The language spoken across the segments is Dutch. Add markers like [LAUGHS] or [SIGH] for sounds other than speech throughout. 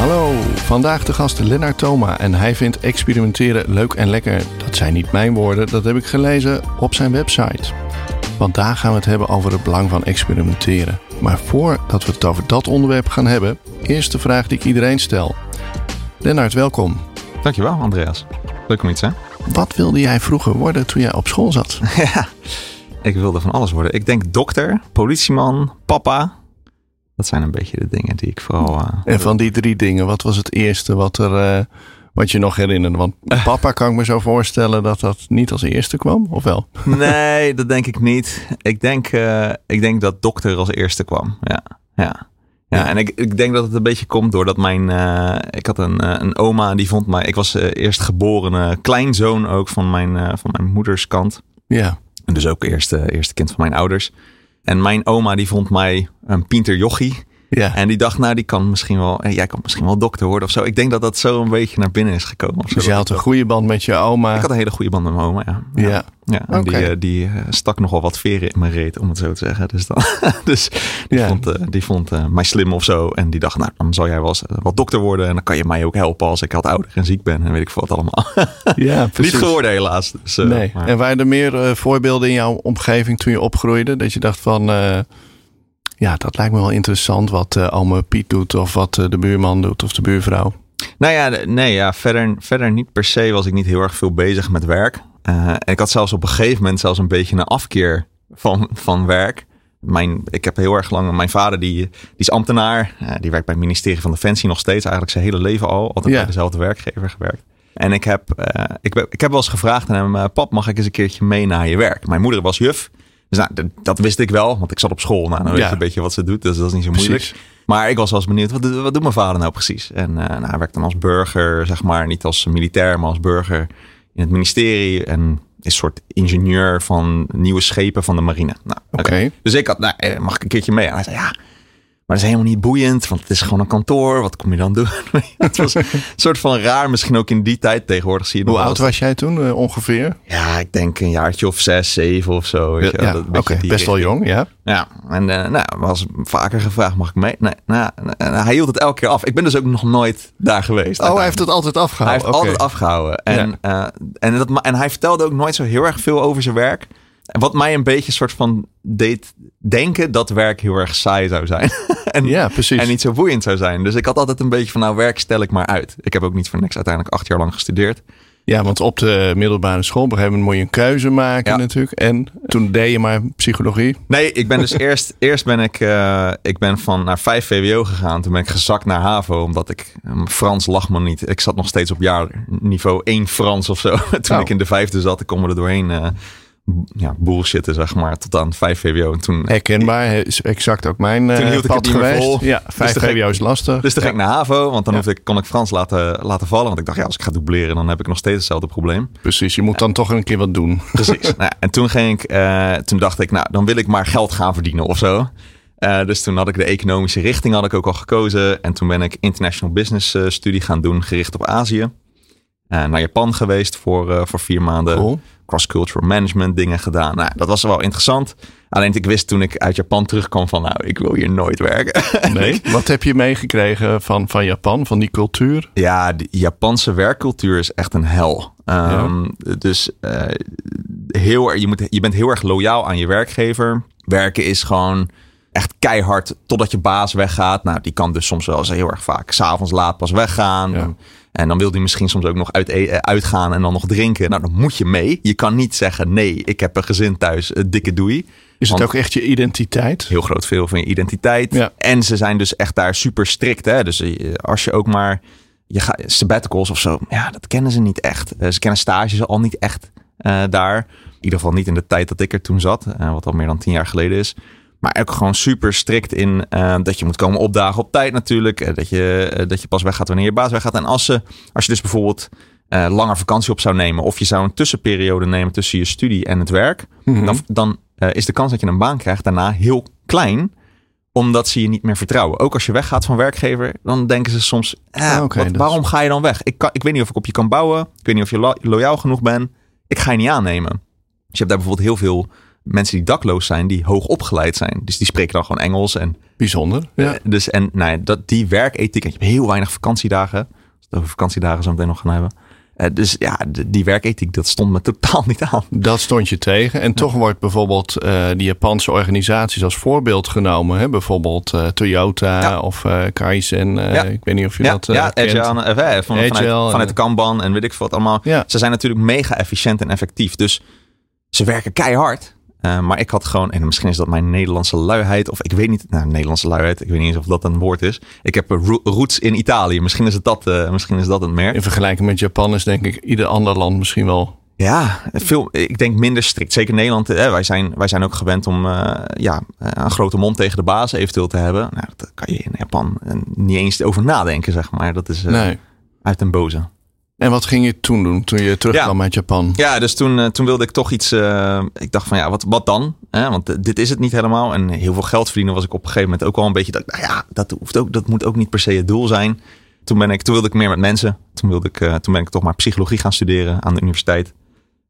Hallo, vandaag de gast Lennart Thoma en hij vindt experimenteren leuk en lekker. Dat zijn niet mijn woorden, dat heb ik gelezen op zijn website. Want daar gaan we het hebben over het belang van experimenteren. Maar voordat we het over dat onderwerp gaan hebben, eerst de vraag die ik iedereen stel. Lennart, welkom. Dankjewel, Andreas. Leuk om iets, hè? Wat wilde jij vroeger worden toen jij op school zat? [LAUGHS] ja, ik wilde van alles worden. Ik denk dokter, politieman, papa. Dat zijn een beetje de dingen die ik vooral... Uh, en van die drie dingen, wat was het eerste wat, er, uh, wat je nog herinnerde? Want [LAUGHS] papa kan ik me zo voorstellen dat dat niet als eerste kwam, of wel? [LAUGHS] nee, dat denk ik niet. Ik denk, uh, ik denk dat dokter als eerste kwam, ja. ja. Ja, en ik, ik denk dat het een beetje komt doordat mijn. Uh, ik had een, uh, een oma die vond mij. Ik was uh, eerst geboren kleinzoon ook van mijn, van mijn moeders kant. Ja. En dus ook eerste, eerste kind van mijn ouders. En mijn oma die vond mij een pinter jochie. Ja. En die dacht, nou, die kan misschien wel, jij kan misschien wel dokter worden of zo. Ik denk dat dat zo een beetje naar binnen is gekomen. Dus je had een goede band met je oma. Ik had een hele goede band met mijn oma, ja. Ja. ja. ja en okay. die, die uh, stak nogal wat veren in mijn reet, om het zo te zeggen. Dus, dan, [LAUGHS] dus die Ja. vond, die vond uh, mij slim of zo. En die dacht, nou, dan zal jij wel eens wat dokter worden. En dan kan je mij ook helpen als ik wat ouder en ziek ben. En weet ik veel wat allemaal. [LAUGHS] Ja, [LAUGHS] Niet precies. geworden helaas. Dus, uh, Nee. maar- En waren er meer eh, voorbeelden in jouw omgeving toen je opgroeide? Dat je dacht van, eh, ja, dat lijkt me wel interessant wat eh ome Piet doet of wat eh, de buurman doet of de buurvrouw. Nou ja, nee, ja verder, verder niet per se was ik niet heel erg veel bezig met werk. Eh, en ik had zelfs op een gegeven moment zelfs een beetje een afkeer van, van werk. Mijn, ik heb heel erg lang, mijn vader die, die is ambtenaar. Die werkt bij het ministerie van Defensie nog steeds. Eigenlijk zijn hele leven al. Altijd bij dezelfde werkgever gewerkt. En ik heb, eh, ik, ik heb wel eens gevraagd aan hem, pap mag ik eens een keertje mee naar je werk? Mijn moeder was juf. Dus nou, dat wist ik wel, want ik zat op school. Nou, dan weet Ja. je een beetje wat ze doet, dus dat is niet zo moeilijk. Precies. Maar ik was wel eens benieuwd, wat, doet- wat doet mijn vader nou precies? En eh, nou, hij werkt dan als burger, zeg maar, niet als militair, maar als burger in het ministerie. En is een soort ingenieur van nieuwe schepen van de marine. Nou, Oké. Dus ik had, nou, eh, mag ik een keertje mee? En hij zei, ja, maar dat is helemaal niet boeiend, want het is gewoon een kantoor. Wat kom je dan doen? [LAUGHS] het was een [LAUGHS] soort van raar, misschien ook in die tijd. Tegenwoordig zie je Hoe oud was jij toen eh, ongeveer? Ja, ik denk een jaartje of zes, zeven of zo. weet ja, oké, best wel jong, ja. Ja, en eh nou, was vaker gevraagd, mag ik mee? Nee, nou, en hij hield het elke keer af. Ik ben dus ook nog nooit daar geweest. Oh, hij heeft het altijd Hij afgehouden. heeft Oké. altijd afgehouden. En, eh, en, dat, en hij vertelde ook nooit zo heel erg veel over zijn werk. Wat mij een beetje soort van deed denken dat werk heel erg saai zou zijn. [LAUGHS] en, Ja, precies. en niet zo boeiend zou zijn. Dus ik had altijd een beetje van, nou werk stel ik maar uit. Ik heb ook niet voor niks uiteindelijk acht jaar lang gestudeerd. Ja, want op de middelbare school op een gegeven moment moet je een keuze maken Ja. natuurlijk. En toen deed je maar psychologie. Nee, ik ben dus [LAUGHS] eerst, eerst ben ik, eh, ik ben van naar 5 VWO gegaan. Toen ben ik gezakt naar HAVO, omdat ik, eh, Frans lag me niet. Ik zat nog steeds op jaarniveau 1 Frans of zo. [LAUGHS] Toen Oh. ik in de vijfde zat, ik kon me er doorheen eh, ja, bullshitten, zeg maar, tot aan 5 VWO. En toen, Herkenbaar, is exact ook mijn eh, Toen hield ik pad het niet geweest. vol. Ja, Dus 5 toen ging- VWO is lastig. dus toen ging ik naar HAVO, want dan Ja. ik, kon ik Frans laten, laten vallen. Want ik dacht, ja, als ik ga dubleren, dan heb ik nog steeds hetzelfde probleem. Precies, je moet dan toch een keer wat doen. [LAUGHS] Precies. nou, ja, en toen ging ik, eh, toen dacht ik, nou, dan wil ik maar geld gaan verdienen of zo. Eh, dus toen had ik de economische richting had ik ook al gekozen. En toen ben ik international business eh, studie gaan doen, gericht op Azië. Eh, naar Japan geweest voor, eh, voor vier maanden. Cool. Cross-cultural management dingen gedaan. Nou, dat was wel interessant. Alleen ik wist toen ik uit Japan terugkwam van, nou, ik wil hier nooit werken. [LAUGHS] Nee. Wat heb je meegekregen van, van Japan, van die cultuur? Ja, de Japanse werkcultuur is echt een hel. Ehm, Dus eh, heel, erg- je, moet, je bent heel erg loyaal aan je werkgever. Werken is gewoon echt keihard totdat je baas weggaat. Nou, die kan dus soms wel eens heel erg vaak s'avonds laat pas weggaan. Ja. En dan wil hij misschien soms ook nog uit, eh, uitgaan en dan nog drinken. Nou, dan moet je mee. Je kan niet zeggen, nee, ik heb een gezin thuis, eh, dikke doei. Is het ook echt je identiteit? heel groot veel van je identiteit. Ja. En ze zijn dus echt daar super strikt. Hè? Dus eh, als je ook maar je gaat sabbaticals of zo, ja, dat kennen ze niet echt. Ze kennen stages al niet echt daar. In ieder geval niet in de tijd dat ik er toen zat, wat al meer dan tien jaar geleden is. Maar ook gewoon super strikt in uh, dat je moet komen opdagen op tijd natuurlijk. Uh, dat, je, uh, dat je pas weggaat wanneer je baas weggaat. En als, ze, als je dus bijvoorbeeld langer vakantie op zou nemen. Of je zou een tussenperiode nemen tussen je studie en het werk. Mhm. Dan, dan is de kans dat je een baan krijgt daarna heel klein omdat ze je niet meer vertrouwen. Ook als je weggaat van werkgever, dan denken ze soms: eh, Ah, wat- dat waarom ga je dan weg? Ik, kan, ik weet niet of ik op je kan bouwen. Ik weet niet of je lo- loyaal genoeg bent. Ik ga je niet aannemen. Dus je hebt daar bijvoorbeeld heel veel mensen die dakloos zijn, die hoog opgeleid zijn. Dus die spreken dan gewoon Engels. En, Bijzonder. Ja. eh, dus, en nou ja, dat, die werkethiek, en je hebt heel weinig vakantiedagen. Als we het over vakantiedagen zo meteen nog gaan hebben. Eh, dus ja, de- die werkethiek, dat stond me [LAUGHS] totaal niet aan. Dat stond je tegen. En toch wordt bijvoorbeeld eh, die Japanse organisaties als voorbeeld genomen. Hè? Bijvoorbeeld Toyota Ja. of Kaizen. Ja. Ik weet niet of je dat ja kent. Agile, van, vanuit, vanuit de Kanban en weet ik veel wat allemaal. Ja. Ze zijn natuurlijk mega efficiënt en effectief. Dus ze werken keihard. Eh, maar ik had gewoon, en misschien is dat mijn Nederlandse luiheid, of ik weet niet, nou, Nederlandse luiheid, ik weet niet eens of dat een woord is. Ik heb ro- roots in Italië, misschien is het dat, eh, misschien is dat het merk. In vergelijking met Japan is denk ik ieder ander land misschien wel. Ja, veel, ik denk minder strikt. Zeker Nederland, eh, wij, zijn, wij zijn ook gewend om ja, een grote mond tegen de baas eventueel te hebben. Nou, dat kan je in Japan niet eens over nadenken, zeg maar. Dat is Nee. uit den boze. En wat ging je toen doen toen je terugkwam Ja. uit Japan? Ja, dus toen, eh, toen wilde ik toch iets. eh, ik dacht van ja, wat, wat dan? Want eh, dit is het niet helemaal. En heel veel geld verdienen was ik op een gegeven moment ook wel een beetje. Dat, nou ja, dat, hoeft ook, dat moet ook niet per se het doel zijn. Toen, ben ik, toen wilde ik meer met mensen. Toen, wilde ik, toen ben ik toch maar psychologie gaan studeren aan de universiteit.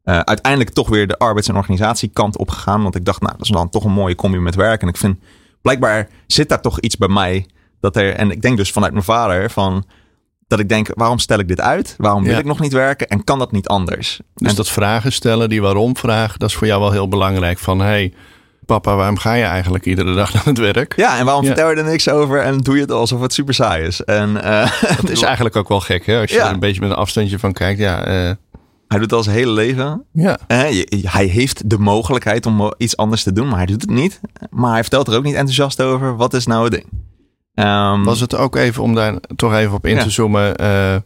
Uiteindelijk toch weer de arbeids- en organisatiekant opgegaan. Want ik dacht, nou, dat is dan toch een mooie combi met werk. En ik vind, blijkbaar zit daar toch iets bij mij. Dat er, en ik denk dus vanuit mijn vader van. Dat ik denk, waarom stel ik dit uit? Waarom wil Ja. ik nog niet werken? En kan dat niet anders? Dus En- dat vragen stellen, die waarom vraag, dat is voor jou wel heel belangrijk. Van hey, papa, waarom ga je eigenlijk iedere dag [LAUGHS] naar het werk? Ja, en waarom Ja. vertel je er niks over en doe je het alsof het super saai is? En eh, [LAUGHS] Dat is eigenlijk ook wel gek, hè? Als je Ja. er een beetje met een afstandje van kijkt. Ja, eh, hij doet al zijn hele leven. ja. Hij heeft de mogelijkheid om iets anders te doen, maar hij doet het niet. Maar hij vertelt er ook niet enthousiast over. Wat is nou het ding? Ehm, Was het ook even om daar toch even op in Ja. te zoomen, eh,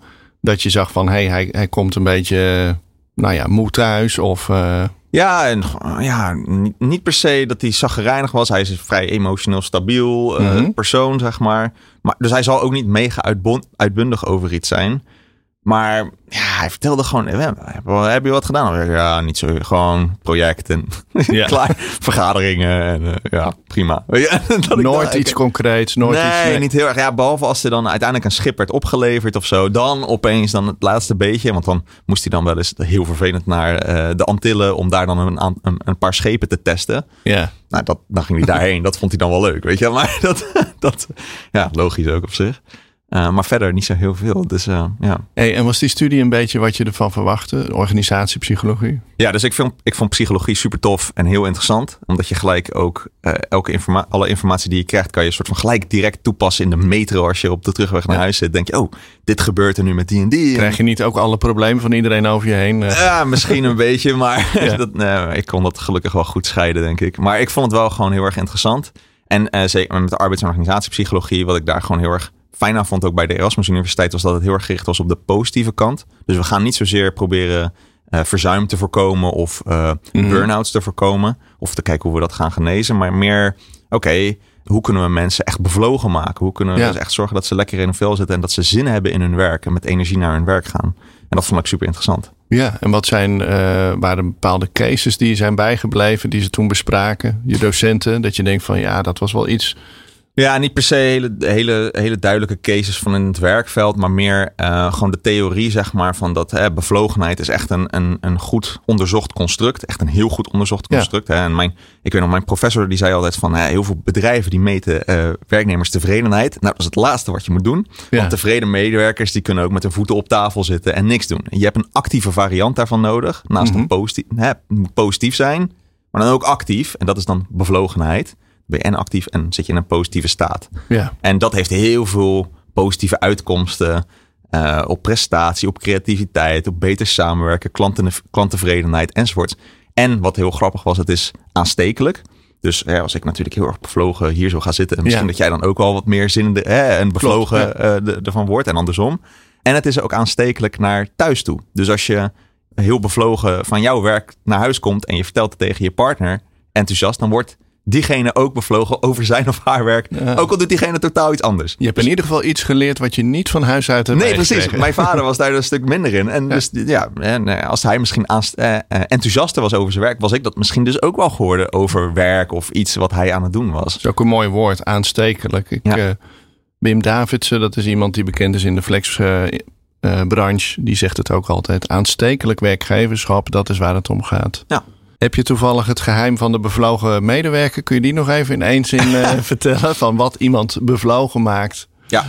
dat je zag van hey, hij, hij komt een beetje, nou ja, moe thuis of eh, Ja, en ja, niet, niet per se dat hij zaggerijnig was. Hij is een vrij emotioneel stabiel eh, Mhm. persoon, zeg maar. maar. Dus hij zal ook niet mega uitbundig over iets zijn. Maar ja, hij vertelde gewoon, heb je wat gedaan? Ja, niet zo, gewoon projecten. [LAUGHS] Ja. Klaar, vergaderingen en eh, ja, prima. [LAUGHS] Nooit dacht, iets ik- concreets, nooit nee, iets. niet heel erg. Ja, behalve als er dan uiteindelijk een schip werd opgeleverd of zo. Dan opeens dan het laatste beetje. Want dan moest hij dan wel eens heel vervelend naar eh, de Antillen. Om daar dan een, een paar schepen te testen. Ja, Nou, dat, dan ging hij daarheen. [LAUGHS] dat vond hij dan wel leuk, weet je. Maar dat, dat ja, logisch ook op zich. Eh, maar verder niet zo heel veel. Dus eh, ja. hey, en was die studie een beetje wat je ervan verwachtte? Organisatiepsychologie? Ja, dus ik vond, ik vond psychologie super tof en heel interessant. Omdat je gelijk ook eh, elke informa alle informatie die je krijgt, kan je soort van gelijk direct toepassen in de metro. Als je op de terugweg naar Ja. huis zit, denk je, oh, dit gebeurt er nu met die en die. Krijg je niet ook alle problemen van iedereen over je heen? Ja, misschien een [LAUGHS] beetje, maar Ja. [LAUGHS] dat, nee, ik kon dat gelukkig wel goed scheiden, denk ik. Maar ik vond het wel gewoon heel erg interessant. En zeker met de arbeids- en organisatiepsychologie, wat ik daar gewoon heel erg fijn aan vond, ook bij de Erasmus Universiteit, was dat het heel erg gericht was op de positieve kant. Dus we gaan niet zozeer proberen eh, verzuim te voorkomen of Mhm. burn-outs te voorkomen. Of te kijken hoe we dat gaan genezen. Maar meer, oké, hoe kunnen we mensen echt bevlogen maken? Hoe kunnen we Ja. dus echt zorgen dat ze lekker in hun vel zitten en dat ze zin hebben in hun werk en met energie naar hun werk gaan? En dat vond ik super interessant. Ja, en wat zijn, eh, waren bepaalde cases die zijn bijgebleven, die ze toen bespraken? Je docenten, dat je denkt van ja, dat was wel iets. Ja, niet per se hele, hele, hele duidelijke cases van in het werkveld, maar meer eh, gewoon de theorie, zeg maar, van dat hè, bevlogenheid is echt een, een, een goed onderzocht construct. Echt een heel goed onderzocht Ja. construct. Hè. En mijn, ik weet nog, mijn professor die zei altijd van hè, heel veel bedrijven die meten eh werknemers tevredenheid. Nou, dat is het laatste wat je moet doen. Ja. Want tevreden medewerkers die kunnen ook met hun voeten op tafel zitten en niks doen. Je hebt een actieve variant daarvan nodig. Naast Mhm. een positief, hè, moet positief zijn, maar dan ook actief. En dat is dan bevlogenheid. Ben je en actief en zit je in een positieve staat. Ja, En dat heeft heel veel positieve uitkomsten eh, op prestatie, op creativiteit, op beter samenwerken, klanten, klanttevredenheid enzovoort. En wat heel grappig was, het is aanstekelijk. Dus hè, als ik natuurlijk heel erg bevlogen hier zo ga zitten, misschien Ja. dat jij dan ook al wat meer zin in de, hè, en bevlogen ja. eh, de- ervan wordt en andersom. En het is ook aanstekelijk naar thuis toe. Dus als je heel bevlogen van jouw werk naar huis komt en je vertelt het tegen je partner enthousiast, dan wordt diegene ook bevlogen over zijn of haar werk. Ja. Ook al doet diegene totaal iets anders. Je hebt in ieder geval iets geleerd wat je niet van huis uit hebt Nee, precies. Mijn vader was daar een stuk minder in. En dus ja, en, eh, als hij misschien eh, eh, enthousiaster was over zijn werk, was ik dat misschien dus ook wel geworden over werk of iets wat hij aan het doen was. Dat is ook een mooi woord, aanstekelijk. Ik, Ja. Wim Davidsen, dat is iemand die bekend is in de flexbranche, die zegt het ook altijd. Aanstekelijk werkgeverschap, dat is waar het om gaat. Ja. Heb je toevallig het geheim van de bevlogen medewerker? Kun je die nog even in één zin eh, [LAUGHS] vertellen? Van wat iemand bevlogen maakt? Ja.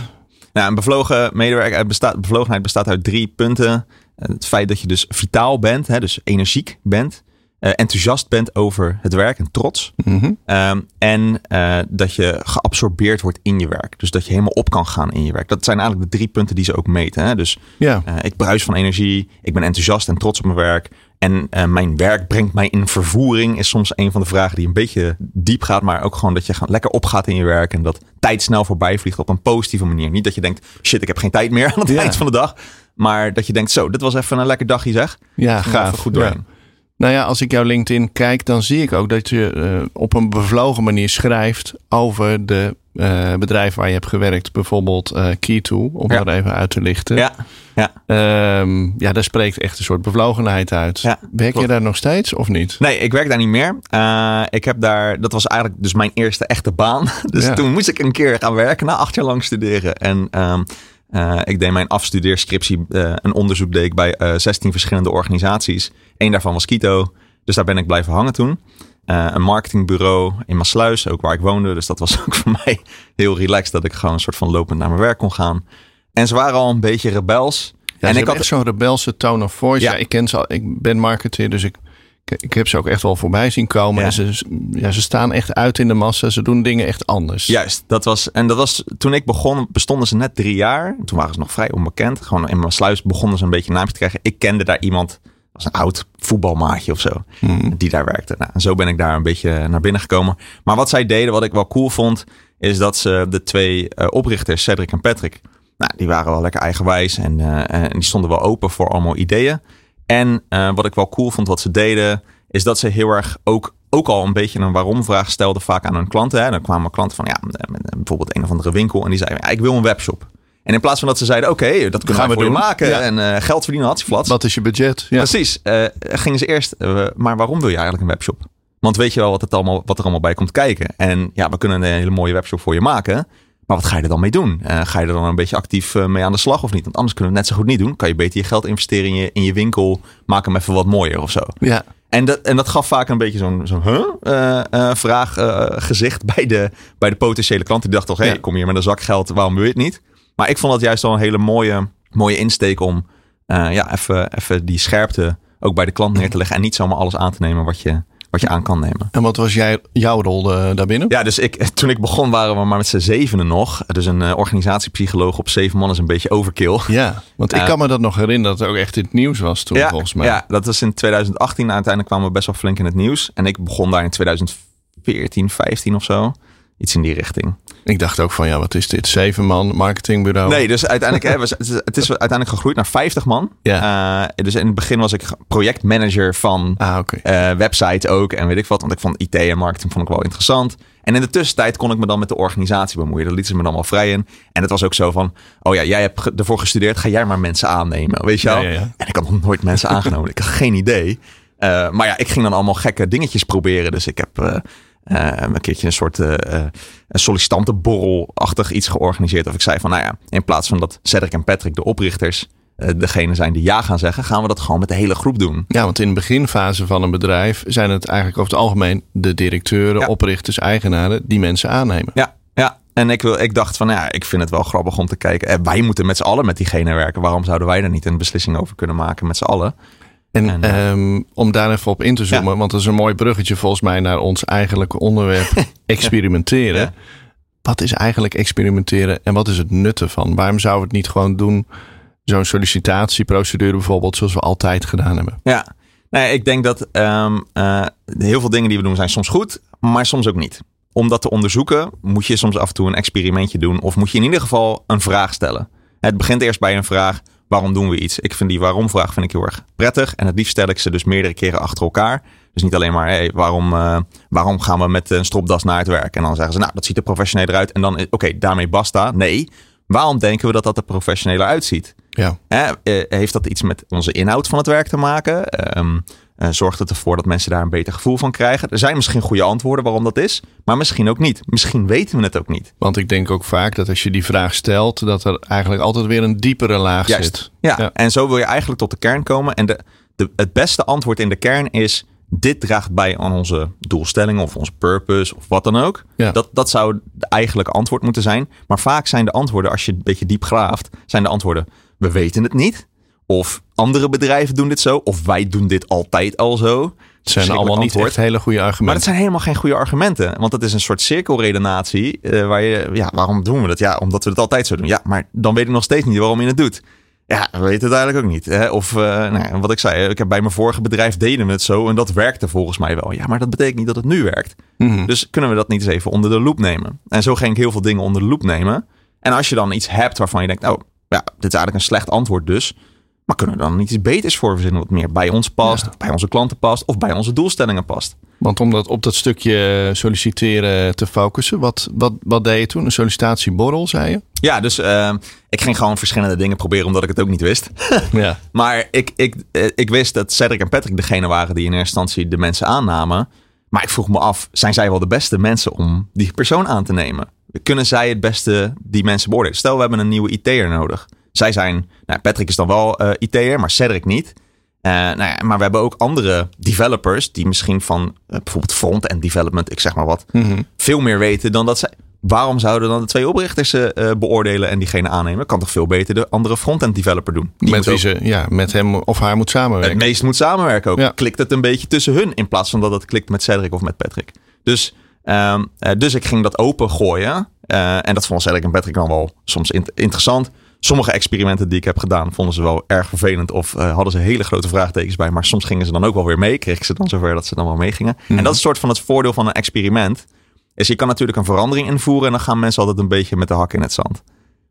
Nou, een bevlogen medewerker uit bestaat, bevlogenheid bestaat uit drie punten. Eh, Het feit dat je dus vitaal bent, hè, dus energiek bent. eh, enthousiast bent over het werk en trots. Mhm. Ehm, en eh, dat je geabsorbeerd wordt in je werk. Dus dat je helemaal op kan gaan in je werk. Dat zijn eigenlijk de drie punten die ze ook meten. Hè? Dus Ja, eh, ik bruis van energie. Ik ben enthousiast en trots op mijn werk. En eh, mijn werk brengt mij in vervoering. Is soms een van de vragen die een beetje diep gaat. Maar ook gewoon dat je lekker opgaat in je werk. En dat tijd snel voorbij vliegt op een positieve manier. Niet dat je denkt, shit, ik heb geen tijd meer [LAUGHS] aan het Ja. eind van de dag. Maar dat je denkt, zo, dit was even een lekker dagje zeg. ja gaaf. even goed Ja. Nou ja, als ik jouw LinkedIn kijk, dan zie ik ook dat je eh, op een bevlogen manier schrijft over de eh, bedrijven waar je hebt gewerkt. Bijvoorbeeld eh Key2, om Ja. dat even uit te lichten. Ja, ja. Ehm, ja, daar spreekt echt een soort bevlogenheid uit. Ja, Werk je daar nog steeds of niet? Nee, ik werk daar niet meer. Ik heb daar, dat was eigenlijk dus mijn eerste echte baan. [LAUGHS] Dus Ja. toen moest ik een keer gaan werken na acht jaar lang studeren. En ehm, eh, ik deed mijn afstudeerscriptie, eh, een onderzoek deed ik bij eh 16 verschillende organisaties. Eén daarvan was Kito. Dus daar ben ik blijven hangen toen. Een marketingbureau in Maasluis, ook waar ik woonde. Dus dat was [LAUGHS] ook voor mij heel relaxed dat ik gewoon een soort van lopend naar mijn werk kon gaan. En ze waren al een beetje rebels. Ja, en en ik had echt zo'n rebelse tone of voice. Ja. Ja. ik ken ze al. Ik ben marketeer, dus ik, ik, heb ze ook echt wel voorbij zien komen. Ja. En ze, ja, ze staan echt uit in de massa. Ze doen dingen echt anders. Juist, dat was. En dat was toen ik begon, bestonden ze net drie jaar. Toen waren ze nog vrij onbekend. Gewoon in mijn sluis begonnen ze een beetje naamje te krijgen. Ik kende daar iemand, dat was een oud voetbalmaatje of zo, Hmm. die daar werkte. Nou, en zo ben ik daar een beetje naar binnen gekomen. Maar wat zij deden, wat ik wel cool vond, is dat ze de twee eh, oprichters, Cedric en Patrick, nou, die waren wel lekker eigenwijs en, eh, en die stonden wel open voor allemaal ideeën. En eh, wat ik wel cool vond wat ze deden, is dat ze heel erg ook, ook al een beetje een waarom-vraag stelden vaak aan hun klanten. Hè. Dan kwamen klanten van ja, met bijvoorbeeld een of andere winkel en die zeiden ja, ik wil een webshop. En in plaats van dat ze zeiden oké, dat kunnen Gaan we we voor je doen. maken Ja. en eh, geld verdienen, had flats. Wat is je budget? Ja. Precies. eh, gingen ze eerst, eh, maar waarom wil je eigenlijk een webshop? Want weet je wel wat, het allemaal, wat er allemaal bij komt kijken? En ja, we kunnen een hele mooie webshop voor je maken. Maar wat ga je er dan mee doen? Eh, ga je er dan een beetje actief eh, mee aan de slag of niet? Want anders kunnen we het net zo goed niet doen. Kan je beter je geld investeren in je, in je winkel. Maak hem even wat mooier of zo. ja. En dat, en dat gaf vaak een beetje zo'n zo'n huh? eh, vraag gezicht bij de, bij de potentiële klanten. Die dachten toch, hé, Ja. ik kom hier met een zak geld, waarom wil je het niet? Maar ik vond dat juist wel een hele mooie, mooie insteek om ja, even, even die scherpte ook bij de klant neer te leggen. En niet zomaar alles aan te nemen wat je, wat je aan kan nemen. En wat was jij, jouw rol eh, daarbinnen? Ja, dus ik, [LAUGHS] toen ik begon waren we maar met z'n zevenen nog. Dus een eh, organisatiepsycholoog op zeven man is een beetje overkill. Ja, want ik kan me dat nog herinneren dat het ook echt in het nieuws was toen ja, volgens mij. Ja, dat was in 2018. Uiteindelijk kwamen we best wel flink in het nieuws. En ik begon daar in 2014, 15 of zo. Iets in die richting. Ik dacht ook van ja, wat is dit? Zeven man, marketingbureau. Nee, dus uiteindelijk hè, we- het is uiteindelijk gegroeid naar 50 man. Ja. Eh, dus in het begin was ik projectmanager van Ah, eh website ook en weet ik wat. Want ik vond IT en marketing vond ik wel interessant. En in de tussentijd kon ik me dan met de organisatie bemoeien. Daar lieten ze me dan wel vrij in. En het was ook zo van, oh ja, jij hebt ervoor gestudeerd. Ga jij maar mensen aannemen, weet je wel? Ja, ja, ja. En ik had nog nooit mensen aangenomen. Ik had geen idee. Eh, maar ja, ik ging dan allemaal gekke dingetjes proberen. Dus ik heb... eh, eh, een keertje een soort eh, eh, een sollicitantenborrel-achtig iets georganiseerd. Of ik zei van, nou ja, in plaats van dat Cedric en Patrick, de oprichters, eh, degene zijn die ja gaan zeggen, gaan we dat gewoon met de hele groep doen. Ja, want in de beginfase van een bedrijf zijn het eigenlijk over het algemeen de directeuren, Ja. oprichters, eigenaren die mensen aannemen. Ja, ja. En ik, wil, ik dacht van, ja, ik vind het wel grappig om te kijken. Eh, wij moeten met z'n allen met diegene werken. Waarom zouden wij daar niet een beslissing over kunnen maken met z'n allen? En, En, eh, ehm, om daar even op in te zoomen, want dat is een mooi bruggetje volgens mij naar ons eigenlijke onderwerp [LAUGHS] experimenteren. Ja. Wat is eigenlijk experimenteren en wat is het nut ervan? Waarom zouden we het niet gewoon doen, zo'n sollicitatieprocedure bijvoorbeeld, zoals we altijd gedaan hebben? Ja, nee, ik denk dat ehm, eh, heel veel dingen die we doen zijn soms goed, maar soms ook niet. Om dat te onderzoeken moet je soms af en toe een experimentje doen of moet je in ieder geval een vraag stellen. Het begint eerst bij een vraag, waarom doen we iets? Ik vind die waarom vraag vind ik heel erg prettig. En het liefst stel ik ze dus meerdere keren achter elkaar. Dus niet alleen maar, hey, waarom, uh, waarom gaan we met een stropdas naar het werk? En dan zeggen ze, nou, dat ziet er professioneel uit. En dan, oké, daarmee basta. Nee, waarom denken we dat dat er professioneler uitziet? Ja. Eh, heeft dat iets met onze inhoud van het werk te maken? Um, uh, zorgt het ervoor dat mensen daar een beter gevoel van krijgen? Er zijn misschien goede antwoorden waarom dat is, maar misschien ook niet. Misschien weten we het ook niet. Want ik denk ook vaak dat als je die vraag stelt, dat er eigenlijk altijd weer een diepere laag Juist. zit. Ja. ja, en zo wil je eigenlijk tot de kern komen. En de, de, het beste antwoord in de kern is: dit draagt bij aan onze doelstellingen of onze purpose of wat dan ook. Ja. Dat, dat zou het eigenlijke antwoord moeten zijn. Maar vaak zijn de antwoorden, als je een beetje diep graaft, zijn de antwoorden: we weten het niet. Of andere bedrijven doen dit zo. Of wij doen dit altijd al zo. Het zijn allemaal niet echt hele goede argumenten. Maar het zijn helemaal geen goede argumenten. Want het is een soort cirkelredenatie. Uh, waar je, ja, waarom doen we dat? Ja, omdat we het altijd zo doen. Ja, maar dan weet ik nog steeds niet waarom je het doet. Ja, we weten het eigenlijk ook niet. Hè? Of uh, nou, wat ik zei, ik heb bij mijn vorige bedrijf deden we het zo en dat werkte volgens mij wel. Ja, maar dat betekent niet dat het nu werkt. Mm -hmm. Dus kunnen we dat niet eens even onder de loep nemen? En zo ging ik heel veel dingen onder de loep nemen. En als je dan iets hebt waarvan je denkt, nou, ja, dit is eigenlijk een slecht antwoord dus. Maar kunnen we dan niet iets beters voor verzinnen wat meer bij ons past, Ja. bij onze klanten past, of bij onze doelstellingen past? Want om dat, op dat stukje solliciteren te focussen, wat, wat, wat deed je toen? Een sollicitatieborrel, zei je? Ja, dus uh, ik ging gewoon verschillende dingen proberen omdat ik het ook niet wist. [LAUGHS] Ja. maar ik, ik, eh, ik wist dat Cedric en Patrick degene waren die in eerste instantie de mensen aannamen. Maar ik vroeg me af, zijn zij wel de beste mensen om die persoon aan te nemen? Kunnen zij het beste die mensen beoordelen? Stel, we hebben een nieuwe IT'er nodig. Zij zijn, nou, Patrick is dan wel uh, IT'er, maar Cedric niet. Uh, nou ja, maar we hebben ook andere developers die misschien van uh, bijvoorbeeld front-end development, ik zeg maar wat, Mm -hmm. veel meer weten dan dat zij. Waarom zouden dan de twee oprichters uh, beoordelen en diegene aannemen? Kan toch veel beter de andere front-end developer doen? Die met wie ze ja, met hem of haar moet samenwerken. Het meest moet samenwerken ook. Ja. Klikt het een beetje tussen hun in plaats van dat het klikt met Cedric of met Patrick. Dus, um, dus ik ging dat open gooien. en dat vond Cedric en Patrick dan wel soms in interessant. Sommige experimenten die ik heb gedaan vonden ze wel erg vervelend of uh, hadden ze hele grote vraagtekens bij. Maar soms gingen ze dan ook wel weer mee. Kreeg ik ze dan zover dat ze dan wel meegingen. Mm -hmm. En dat is een soort van het voordeel van een experiment. Is je kan natuurlijk een verandering invoeren en dan gaan mensen altijd een beetje met de hak in het zand.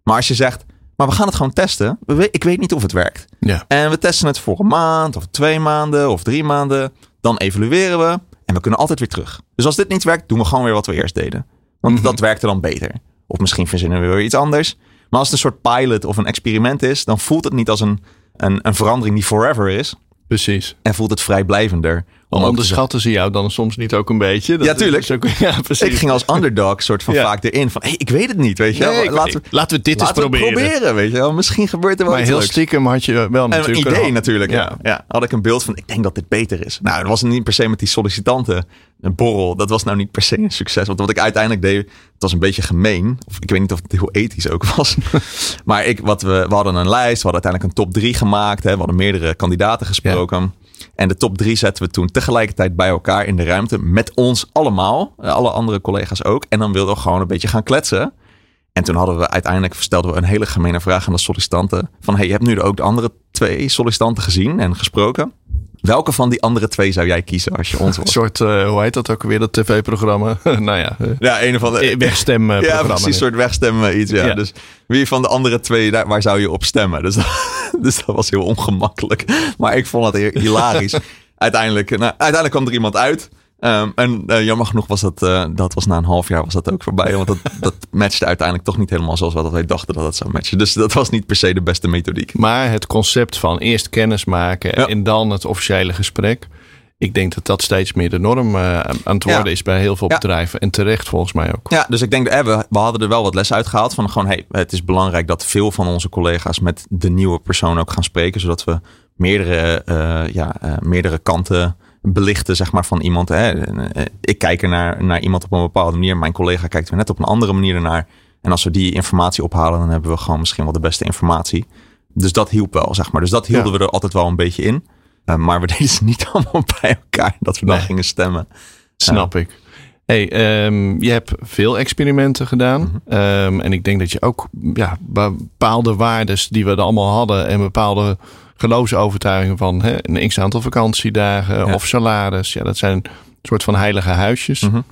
Maar als je zegt, maar we gaan het gewoon testen. Ik weet niet of het werkt. Ja. En we testen het voor een maand of twee maanden of drie maanden. Dan evalueren we en we kunnen altijd weer terug. Dus als dit niet werkt, doen we gewoon weer wat we eerst deden. Want mm -hmm. dat werkte dan beter. Of misschien verzinnen we weer iets anders. Maar als het een soort pilot of een experiment is, dan voelt het niet als een, een, een verandering die forever is. Precies. En voelt het vrijblijvender. Om onderschatten ze jou dan soms niet ook een beetje? Dat ja, tuurlijk. Ook, [LAUGHS] ja, precies. Ik ging als underdog soort van ja. vaak erin van, hey, ik weet het niet, weet je nee, laten, we, laten we dit laten eens proberen. We proberen, weet je wel. Misschien gebeurt er wel maar iets heel leuks. stiekem had je wel en natuurlijk... Een idee natuurlijk, ja. ja. Had ik een beeld van, ik denk dat dit beter is. Nou, dat was niet per se met die sollicitanten. Een borrel, dat was nou niet per se een succes. Want wat ik uiteindelijk deed, het was een beetje gemeen. Of ik weet niet of het heel ethisch ook was. [LAUGHS] maar ik, wat we, we hadden een lijst, we hadden uiteindelijk een top 3 gemaakt. Hè. We hadden meerdere kandidaten gesproken. En de top drie zetten we toen tegelijkertijd bij elkaar in de ruimte. Met ons allemaal. Alle andere collega's ook. En dan wilden we gewoon een beetje gaan kletsen. En toen hadden we uiteindelijk stelden we een hele gemene vraag aan de sollicitanten. Van hey, je hebt nu ook de andere twee sollicitanten gezien en gesproken. Welke van die andere twee zou jij kiezen als je ons? [LAUGHS] Een soort, uh, hoe heet dat ook weer, dat tv-programma? [LAUGHS] nou ja. Uh, ja, een of andere... Wegstemprogramma. Ja, precies, een soort wegstemmen iets. Ja. ja. Dus wie van de andere twee, daar, waar zou je op stemmen? Dus [LAUGHS] dat, dus dat was heel ongemakkelijk. Maar ik vond het hilarisch. uiteindelijk, nou, uiteindelijk kwam er iemand uit. Um, en uh, jammer genoeg was dat, uh, dat was na een half jaar was dat ook voorbij. Want dat, [LAUGHS] dat matchte uiteindelijk toch niet helemaal zoals wat wij dachten dat het zou matchen. Dus dat was niet per se de beste methodiek. Maar het concept van eerst kennis maken ja. en dan het officiële gesprek. Ik denk dat dat steeds meer de norm uh, aan het worden ja. is bij heel veel ja. bedrijven. En terecht volgens mij ook. Ja, dus ik denk, eh, we, we hadden er wel wat les uitgehaald. Van gewoon, hey, het is belangrijk dat veel van onze collega's met de nieuwe persoon ook gaan spreken. Zodat we meerdere, ja, meerdere kanten belichten zeg maar, van iemand. Hè. Ik kijk er naar, naar iemand op een bepaalde manier. Mijn collega kijkt er net op een andere manier naar. En als we die informatie ophalen, dan hebben we gewoon misschien wel de beste informatie. Dus dat hielp wel, zeg maar. Dus dat hielden ja. we er altijd wel een beetje in. Uh, maar we [LAUGHS] deden ze niet allemaal bij elkaar. Dat we dan nee. gingen stemmen. Snap uh, ik. Hey, um, je hebt veel experimenten gedaan. Mm -hmm. um, en ik denk dat je ook ja, bepaalde waardes die we er allemaal hadden. En bepaalde geloofsovertuigingen van hè, een x aantal vakantiedagen ja. of salaris. Ja, dat zijn een soort van heilige huisjes. Mm -hmm.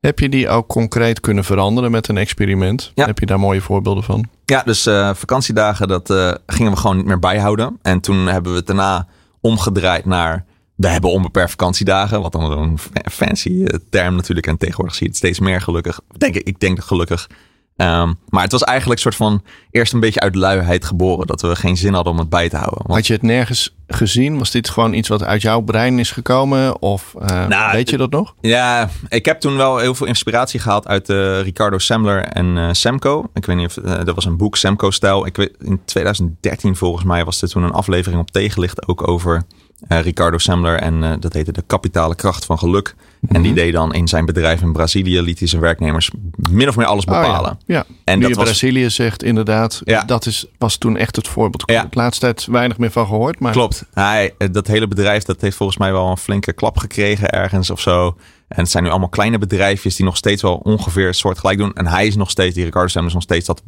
Heb je die ook concreet kunnen veranderen met een experiment? Ja. Heb je daar mooie voorbeelden van? Ja, dus uh, vakantiedagen, dat uh, gingen we gewoon niet meer bijhouden. En toen hebben we het daarna omgedraaid naar... We hebben onbeperkt vakantiedagen. Wat dan een fancy term natuurlijk. En tegenwoordig zie je het steeds meer gelukkig. Denk ik, ik denk gelukkig. Um, maar het was eigenlijk een soort van eerst een beetje uit luiheid geboren. Dat we geen zin hadden om het bij te houden. Want... Had je het nergens gezien? Was dit gewoon iets wat uit jouw brein is gekomen? Of uh, nou, weet je dat nog? Ja, ik heb toen wel heel veel inspiratie gehaald uit uh, Ricardo Semler en uh, Semco. Ik weet niet of dat was een boek, Semco-stijl. Ik weet, in 2013 volgens mij was er toen een aflevering op tegenlicht ook over Ricardo Semler. En uh, dat heette de kapitale kracht van geluk. En die mhm. deed dan in zijn bedrijf in Brazilië, liet hij zijn werknemers min of meer alles oh bepalen. ja. ja. En dat was... Brazilië zegt inderdaad, ja. dat is, was toen echt het voorbeeld. Ik heb de laatste tijd weinig meer van gehoord. Maar... Klopt. Hij, dat hele bedrijf dat heeft volgens mij wel een flinke klap gekregen ergens of zo. En het zijn nu allemaal kleine bedrijfjes die nog steeds wel ongeveer soortgelijk doen. En hij is nog steeds, die Ricardo Semler is nog steeds dat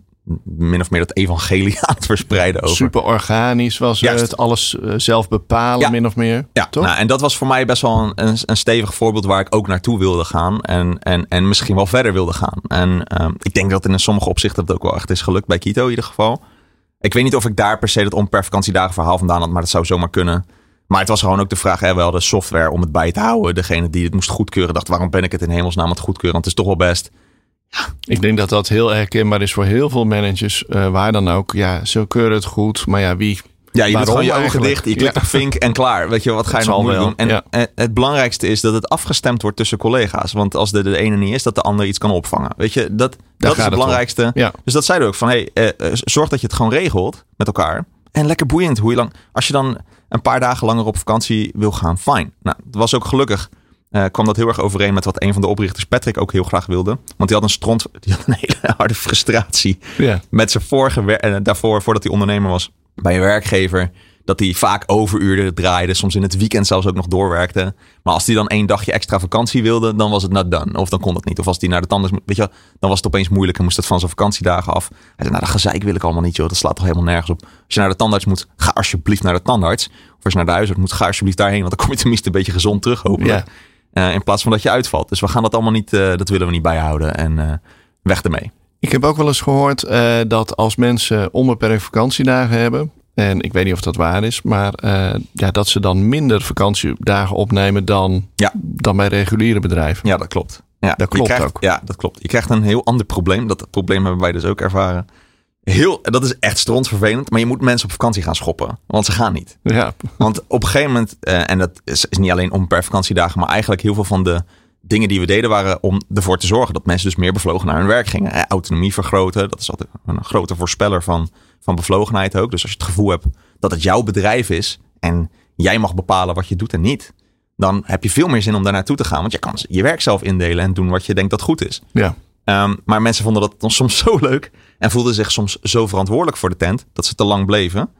min of meer dat evangelie [LAUGHS] aan het verspreiden over. Super organisch was het, alles eh, zelf bepalen min of meer. Ja, toch? Nou, en dat was voor mij best wel een, een, stevig voorbeeld waar ik ook naartoe wilde gaan en, en, en misschien wel verder wilde gaan. En ehm, ik denk dat in sommige opzichten dat ook wel echt is gelukt bij Kito in ieder geval. Ik weet niet of ik daar per se dat per vakantiedagen verhaal vandaan had, maar dat zou zomaar kunnen. Maar het was gewoon ook de vraag, hè, wel de software om het bij te houden. Degene die het moest goedkeuren dacht, waarom ben ik het in hemelsnaam het goedkeuren? Want het is toch wel best ik denk dat dat heel herkenbaar is voor heel veel managers. Uh, waar dan ook. Ja, ze keuren het goed. Maar ja, wie... Ja, je doet gewoon je ogen dicht. Je klikt ja. vink en klaar. Weet je, wat ga je nog doen? En ja. het belangrijkste is dat het afgestemd wordt tussen collega's. Want als de, de ene niet is, dat de ander iets kan opvangen. Weet je, dat, dat is het belangrijkste. Ja. Dus dat zeiden we ook van, hey, uh, zorg dat je het gewoon regelt met elkaar. En lekker boeiend hoe je lang... Als je dan een paar dagen langer op vakantie wil gaan, fijn. Nou, het was ook gelukkig uh, kwam dat heel erg overeen met wat een van de oprichters, Patrick, ook heel graag wilde. Want die had een stront, [LAUGHS] die had een hele harde frustratie met zijn vorige en daarvoor, voordat hij ondernemer was, bij een werkgever. Dat hij vaak overuren draaide, soms in het weekend zelfs ook nog doorwerkte. Maar als hij dan één dagje extra vakantie wilde, dan was het not done. Of dan kon het niet. Of als hij naar de tandarts, weet je, dan was het opeens moeilijk en moest het van zijn vakantiedagen af. Hij zei, nou dat gezeik wil ik allemaal niet joh, dat slaat toch helemaal nergens op. Als je naar de tandarts moet, ga alsjeblieft naar de tandarts. Of als je naar de huisarts moet, ga alsjeblieft daarheen, want dan kom je tenminste een beetje gezond terug hopelijk. Ja. Uh, in plaats van dat je uitvalt. Dus we gaan dat allemaal niet, uh, dat willen we niet bijhouden. En uh, weg ermee. Ik heb ook wel eens gehoord dat als mensen onbeperkt vakantiedagen hebben. En ik weet niet of dat waar is, maar ja, dat ze dan minder vakantiedagen opnemen dan, ja. dan bij reguliere bedrijven. Ja, dat klopt. Ja, dat klopt ook. Ja, dat klopt. Je krijgt een heel ander probleem. Dat probleem hebben wij dus ook ervaren. Heel, dat is echt strontvervelend. Maar je moet mensen op vakantie gaan schoppen. Want ze gaan niet. Ja. Want op een gegeven moment, uh, en dat is, is, niet alleen om per vakantiedagen, maar eigenlijk heel veel van de dingen die we deden waren om ervoor te zorgen dat mensen dus meer bevlogen naar hun werk gingen. Eh, autonomie vergroten, dat is altijd een grote voorspeller van, van bevlogenheid ook. Dus als je het gevoel hebt dat het jouw bedrijf is en jij mag bepalen wat je doet en niet, dan heb je veel meer zin om daar naartoe te gaan. Want je kan je werk zelf indelen en doen wat je denkt dat goed is. Ja. Um, maar mensen vonden dat dan soms [LAUGHS] zo leuk en voelden zich soms zo verantwoordelijk voor de tent dat ze te lang bleven.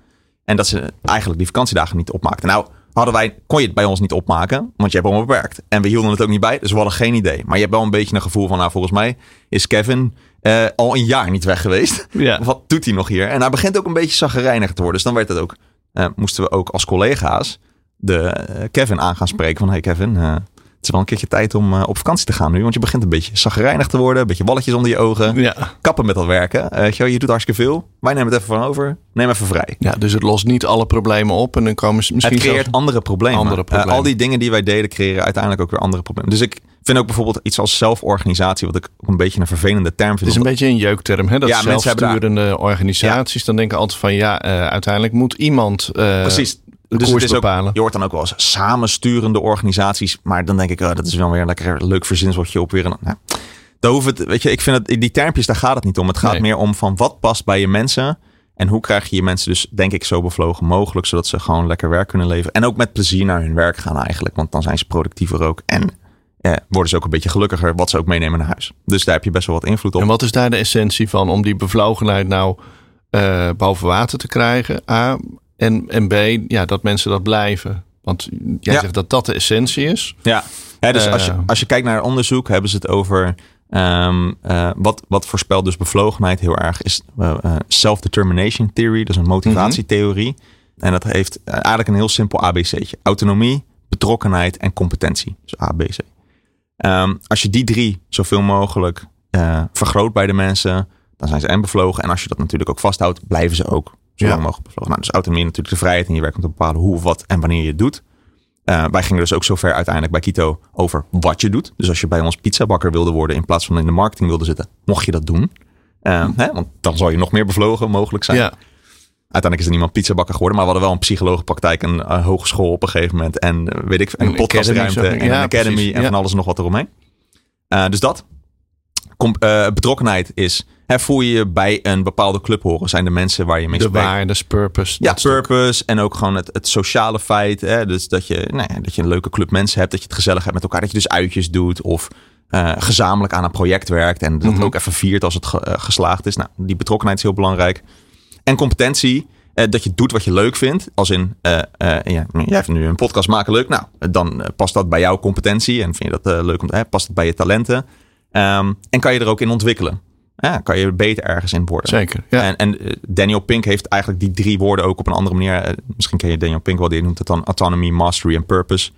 En dat ze eigenlijk die vakantiedagen niet opmaakten. Nou, hadden wij, kon je het bij ons niet opmaken, want je hebt allemaal beperkt. En we hielden het ook niet bij, dus we hadden geen idee. Maar je hebt wel een beetje een gevoel van, nou volgens mij is Kevin uh, al een jaar niet weg geweest. Ja. Wat doet hij nog hier? En hij begint ook een beetje zaggerijnig te worden. Dus dan werd het ook, uh, moesten we ook als collega's de uh, Kevin aan gaan spreken van, hey Kevin, is wel een keertje tijd om uh, op vakantie te gaan nu. Want je begint een beetje zagrijnig te worden. Een beetje walletjes onder je ogen. Ja. Kappen met dat werken. Uh, je, je doet hartstikke veel. Wij nemen het even van over. Neem even vrij. Ja, dus het lost niet alle problemen op. En dan komen ze misschien Het creëert andere problemen. Andere eh, problemen. Uh, al die dingen die wij deden creëren uiteindelijk ook weer andere problemen. Dus ik vind ook bijvoorbeeld iets als zelforganisatie. Wat ik ook een beetje een vervelende term vind. Het is een beetje een jeukterm. Hè? Dat ja, zelfsturende daar... organisaties. Ja. Dan denken altijd van ja, uiteindelijk moet iemand... Precies dus het is ook, je hoort dan ook wel eens samensturende organisaties. Maar dan denk ik, oh, dat is wel weer een lekker leuk verzinswoordje op weer. Een, nou, daar hoeft het, weet je, ik vind het, die termpjes, daar gaat het niet om. Het gaat meer om van wat past bij je mensen. En hoe krijg je je mensen dus, denk ik, zo bevlogen mogelijk. Zodat ze gewoon lekker werk kunnen leveren. En ook met plezier naar hun werk gaan eigenlijk. Want dan zijn ze productiever ook. En eh, worden ze ook een beetje gelukkiger wat ze ook meenemen naar huis. Dus daar heb je best wel wat invloed op. En wat is daar de essentie van om die bevlogenheid nou uh, boven water te krijgen? A, en, en B, ja, dat mensen dat blijven. Want jij zegt dat dat de essentie is. Ja, dus als, je, eh. als je kijkt naar onderzoek, hebben ze het over. Um, uh, wat, wat voorspelt dus bevlogenheid heel erg is uh, self-determination theory. Dat is een motivatietheorie. En dat heeft eigenlijk een heel simpel ABC'tje. Autonomie, betrokkenheid en competentie. Dus ABC. Um, als je die drie zoveel mogelijk vergroot bij de mensen dan zijn ze en bevlogen. En als je dat natuurlijk ook vasthoudt, blijven ze ook zo Ja. mogelijk bevlogen. Nou, dus autonomie natuurlijk de vrijheid in je werk om te bepalen hoe, wat en wanneer je het doet. Eh, wij gingen dus ook zover uiteindelijk bij Kito over wat je doet. Dus als je bij ons pizzabakker wilde worden in plaats van in de marketing wilde zitten, mocht je dat doen. Eh, hè, want dan zal je nog meer bevlogen mogelijk zijn. Ja, Uiteindelijk is er niemand pizzabakker geworden, maar we hadden wel een psychologenpraktijk, een eh, hogeschool op een gegeven moment en weet ik, een, Een podcastruimte en Ja, een academy precies, en ja. van alles en nog wat eromheen. Dus dat. Eh, betrokkenheid is, hè, voel je je bij een bepaalde club horen, zijn de mensen waar je mee de spreekt. waardes, purpose. Ja, stuk. purpose en ook gewoon het, het sociale feit. Hè? Dus dat je, nou ja, dat je een leuke club mensen hebt, dat je het gezellig hebt met elkaar, dat je dus uitjes doet of eh, gezamenlijk aan een project werkt en dat Mhm. ook even viert als het ge- eh, geslaagd is. Nou, die betrokkenheid is heel belangrijk. En competentie, dat je doet wat je leuk vindt. Als in, eh, ja, jij nu een podcast maken leuk. Nou, dan past dat bij jouw competentie en vind je dat leuk om te past het bij je talenten. Ehm, en kan je er ook in ontwikkelen. Ja, kan je beter ergens in worden. Zeker. Ja. En, en eh, Daniel Pink heeft eigenlijk die drie woorden ook op een andere manier. eh, misschien ken je Daniel Pink wel, die noemt het dan autonomy, mastery en purpose.